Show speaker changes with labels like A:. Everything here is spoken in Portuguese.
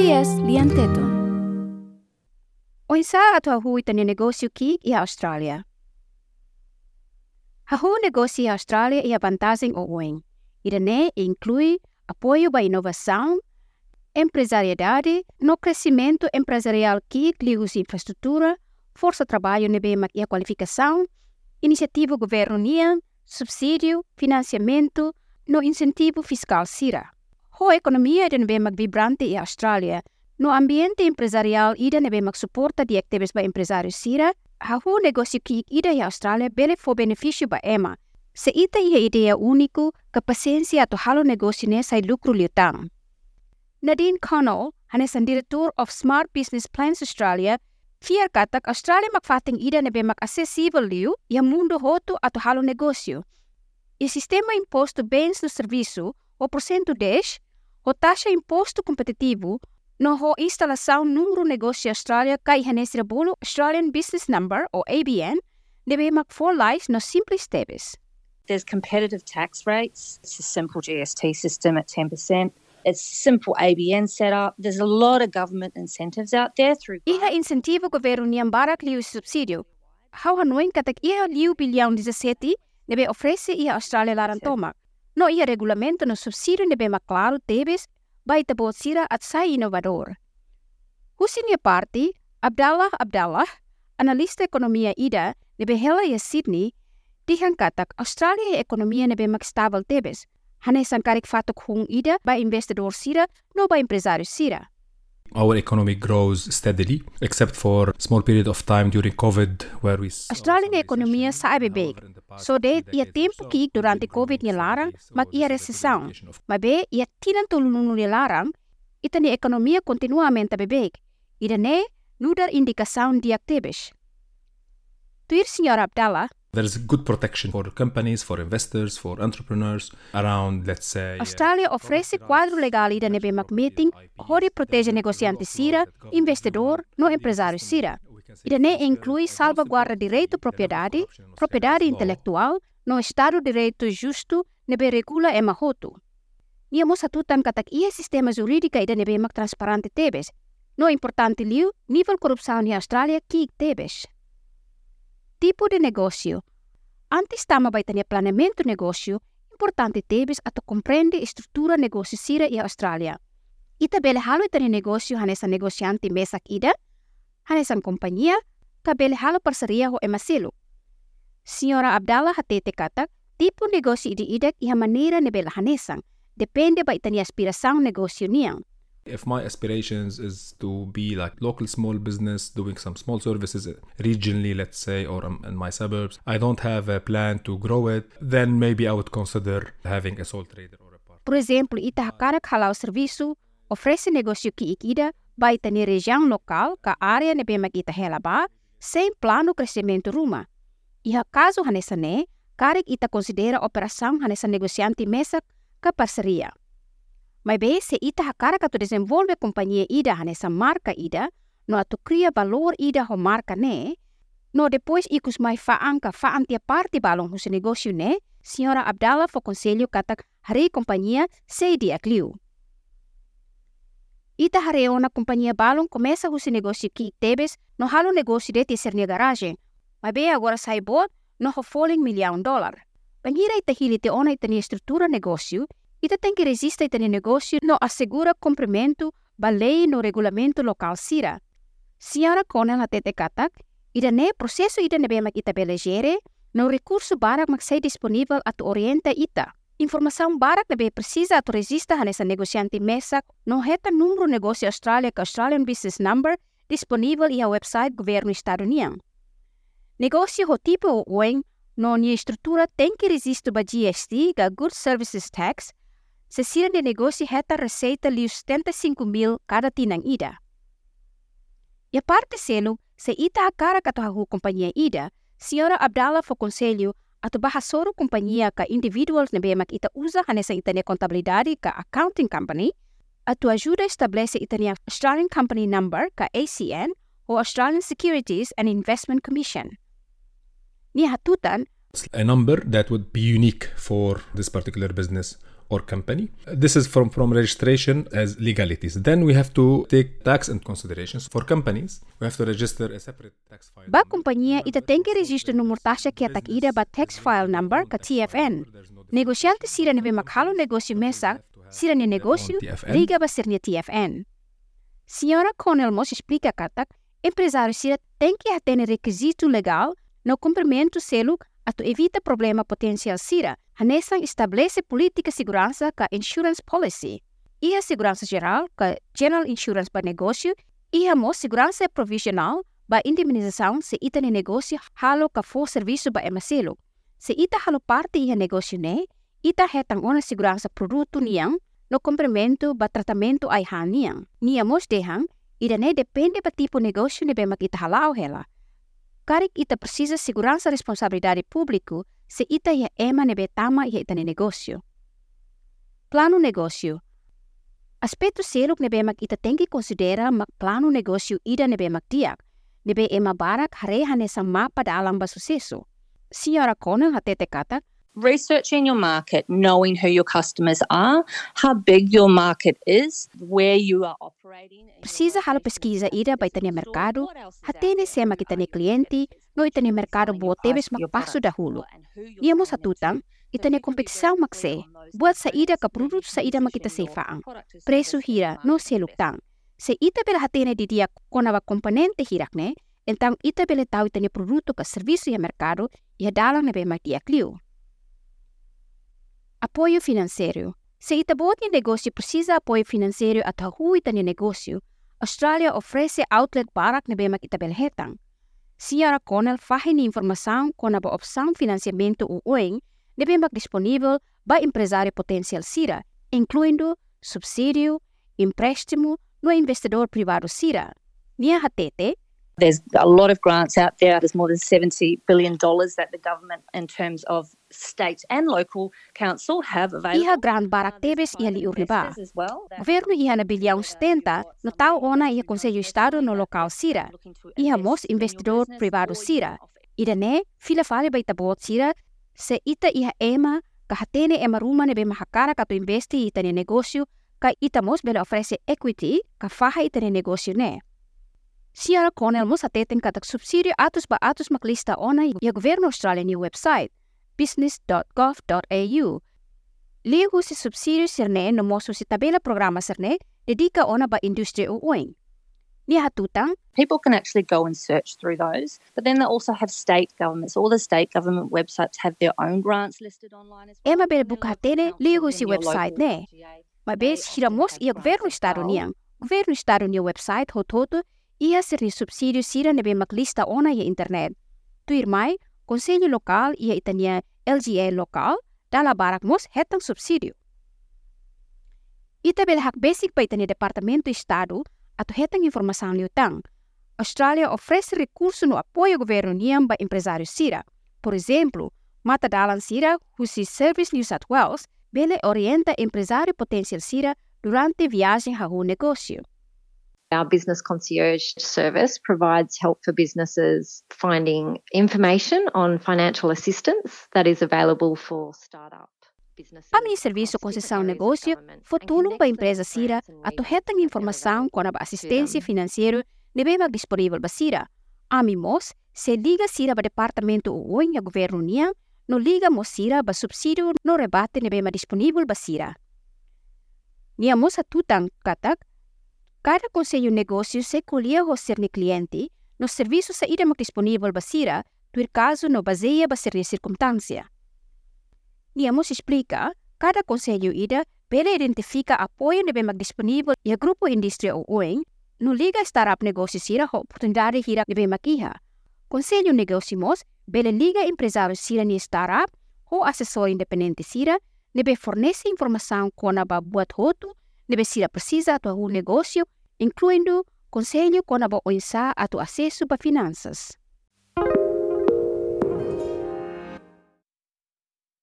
A: SBS lian teton. O insa ato hui tani negócio ki i Austrália. Hahu negócio i Austrália e a vantagem o ueng. Ida ne inclui apoio para inovação, empresariedade, no crescimento empresarial que liga infraestrutura, força trabalho nebe e qualificação, iniciativa governo subsídio, financiamento, no incentivo fiscal sira. Ho economia ida nebe vibrante e Austrália, no ambiente empresarial ida nebe suporta di activis ba empresário sira, hahu negócio que ida e Austrália bele fo benefício ba ema, se ita ia ideia único, ka paciência ato halo negócio ne sai lucro liutang. Nadine Connell, hanesan diretor of Smart Business Plans Australia, Fiar katak Australia makfating ida nebe mak acessível liu e mundo hoto ato halo negócio. E sistema imposto bens no serviço, o porcento 10, o taxa imposto competitivo, no ho instalação número negócio Australia kai hanesira bolo Australian Business Number, ou ABN, debe mak for life no simples tebes.
B: There's competitive tax rates. It's a simple GST system at 10%. It's simple ABN setup. There's a lot of government incentives out there through.
A: Iha incentivo governo niang barak liu subsídio. How hanoin katak iha liu bilhão 17 nebe oferece iha Australia laran. No iha regulamento no subsídio nebe claro tebes bai tabo sira at sai inovador. Husinia parti, Abdallah Abdallah, analista ekonomia ida nebe hela ia Sydney, dihan katak Australia ekonomia nebe mak stabil tebes. Hanesan karik fatok hung ida by investidor sira no by empresário sira.
C: Our economy grows steadily, except for small period of time during COVID where we
A: Australian ekonomia sabe big. So det ia tempo ki durante COVID ni larang mag ia recessão. Mas be ia tinan tulununu ni larang ita ni ekonomia continuamente bebeg. Ida ne nudar indicação di actives. Tuir senhora Abdallah,
C: There's good protection for companies, for investors, for entrepreneurs around, let's say.
A: Australia oferece quadro legal nebe mak meeting hori protege negociante sira, investidor, no empresário sira. Ida ne inclui salvaguarda direito propriedade, propriedade intelectual, no estado direito justo nebe regula ema hotu. Nia mo satutan katak ia sistema jurídica ida nebe mak transparente tebes. No importante liu, nível corrupção ni Australia ki tebes. Tipo de negócio. Antes vai ter planeamento negócio, importante tebes ato compreende estrutura negócio sira e Austrália. Ita bele halo ita negócio hanesa negociante mesak ida, hanesan companhia, ka bele halo parceria ho emasilo. Senhora Abdallah hatete katak, tipo negócio ida idak iha maneira ne bele hanesan, depende ba ita ni aspiração negócio niang.
C: If my aspirations is to be like local small business doing some small services regionally, let's say, or um, in my suburbs, I don't have a plan to grow it, then maybe I would consider having a sole trader or a partner.
A: Por exemplo, ita hakarak halau serviço, oferece negócio que ikida, ita ni região local, ka área ne bema ita helaba, sem plano crescimento ruma. Iha caso hanessa ne, karik ita considera operação hanessa negociante mesak ka parceria. Mas bem, se ita hakara ka tu desenvolve companhia ida hanessa marca ida, no atu cria valor ida ho marca ne, no depois ikus mai faanka faantia parte balong hus negócio ne, senhora Abdallah fo conselho katak hari companhia sei dia cliu. Ita hareona companhia balong começa hus negócio ki tebes no halo negócio de teser nia garagem, mas bem agora sai bot no ho falling milhão dólar. Pangira ita hili te ona ita estrutura negócio, ita tem que resistir ita ni negócio no assegura cumprimento ba lei no regulamento local sira. Senhora Conel hatete katak, ida ne processo ida nebe mak ita belegere, no recurso barak mak sei disponível atu orienta ita. Informação barak nebe precisa atu resista hanessa negociante mesak no heta número negócio Australia ka Australian Business Number disponível ia website governo Estado União. Negócio ho tipo o ueng no estrutura tem que resistir ba GST ga Good Services Tax, se sira de negócio heta receita liu 75 mil cada tinang ida. E a parte selo, se ita akara kato hahu companhia ida, senhora Abdallah fo conselho ato bahasoro companhia ka individuals na bemak ita usa hanessa itania contabilidade ka accounting company, ato ajuda estabelece itania Australian Company Number ka ACN o Australian Securities and Investment Commission. Ni hatutan,
C: a number that would be unique for this particular business or company. This is from, from registration as legalities. Then we have to take tax into considerations. For companies, we have to register a separate tax file.
A: Ba companhia ita tem que registro no taxa que atak ida ba tax file number ka TFN. Negociante sira nebe makhalo negócio mesa, sira ni negócio
C: TFN.
A: liga ba sir ni TFN. Senhora Connell Moss explica katak, empresário sira tem que atender requisito legal no cumprimento selo ato evita problema potencial sira, hanesang estabelece política segurança ka insurance policy. Ia segurança geral ka general insurance ba negócio, ia mo segurança provisional ba indemnização se ita ni negócio halo ka for serviço ba emaselo. Se ita halo parte ia negócio ne, ita hetang ona segurança produto niang no cumprimento ba tratamento ai haniang. Nia mos dehang, ida ne depende ba tipo negócio ne bemak ita halau hela. Karik ita precisa segurança responsabilidade público se ita ia ema nebe tama ia ita ni negócio. Plano negócio. Aspecto seluk nebe mak ita tem que considera mak plano negócio ida nebe mak diak. Nebe ema barak hareha nesa mapa da alam ba sucesso. Senhora Conan hatete kata,
B: researching your market, knowing who your customers are, how big your market is, where you are operating.
A: Precisa halo pesquisa ida para
B: itani
A: mercado, hatene sema kitani
B: cliente,
A: no
B: itani
A: mercado
B: boteves
A: magpaso dahulo.
B: Iyamo
A: sa tutang,
B: itani
A: kompetisaw makse, buat sa ida ka produto sa ida makita sefaang. Preso hira no seluktang. Se ita pela hatene didia konava komponente hirakne, entang ita pela tau itani produto ka serviso ya mercado, ya dalang na be matia. Apoio financeiro. Se ita buat ni negócio precisa apoio financeiro at hahu ita ni negócio, Australia oferece outlet barak na be mak ita bela hetang. Senhora Connell fahe ni informação com a opção financiamento uoing na be mak disponível ba empresário potencial sira, incluindo subsídio, empréstimo no investidor privado sira. Nia hatete,
B: There's a lot of grants out there. There's more than $70 billion that the government, in terms of state and local council, have available.
A: iha grand barak tebes iha
B: private
A: liur ni ba.
B: investors as well that
A: Governo iha na bilhão 70 no tau ona iha Conselho Estado no local sira. Iha mos investidor privado sira. Ida ne, fila fale ba ita bot sira, se ita iha ema, kahatene ema ruma ne be mahakara ka tu investi ita ni negócio, ka ita mos bela oferece equity, ka faha ita ni negócio ne. Sierra Connell mos ateten katak subsídio atus ba atus maklista ona ia governo Australia ni website, business.gov.au. Si subsídio sirne no mosu si tabela programa sirne, dedika ona ba industri uoing.
B: People can actually go and search through those, but then they also have state governments. All the state government websites have their own grants listed online as well.
A: Ema bel
B: and their
A: buka hatene,
B: councils
A: si website ne.
B: They
A: bes hiramos
B: grants
A: governo estado niang. Governo estado ni website hototo ia ser ni subsídio sira nebe maklista ona ia internet. Tuir mai, konselho lokal ia itania LGA lokal, dala barak mos hetang subsídio. Ita bel hak basic pa itania departamento estado ato hetang informação liutang. Australia oferece recurso no apoio governo niang ba empresário sira. Por exemplo, mata dalan sira husi Service New South Wales bele orienta empresário potencial sira durante viagem a um negócio.
D: Our business concierge service provides help for businesses finding information on financial assistance that is available for startup businesses.
A: Ami serviço concessão negócio ba
D: connects them
A: empresa hetang
D: that are
A: informação com a assistência financeira nebe mag disponível ba sira. Ami mos se liga sira ba departamento uoy nga governo niya no liga mo sira ba subsídio no rebate nebe ma disponível ba sira. Niya mo sa tutang katak Cada conselho negócio se colhia o ser ni cliente, no serviço sa ida mag disponível ba sira, tuir caso no baseia ba ser ni circunstância. Niamos explica, cada conselho ida pela identifica apoio nebe mag disponível e a grupo indústria o ueng, no liga startup negócio sira oportunidade hira nebe makiha. Conselho negócio mos, bela liga empresário sira ni startup, ho assessor independente sira, nebe fornece informação kona ba buat hotu, nebe sira precisa atu o negócio, incluindo conselho kona ba oinsa atu acesso ba finanças.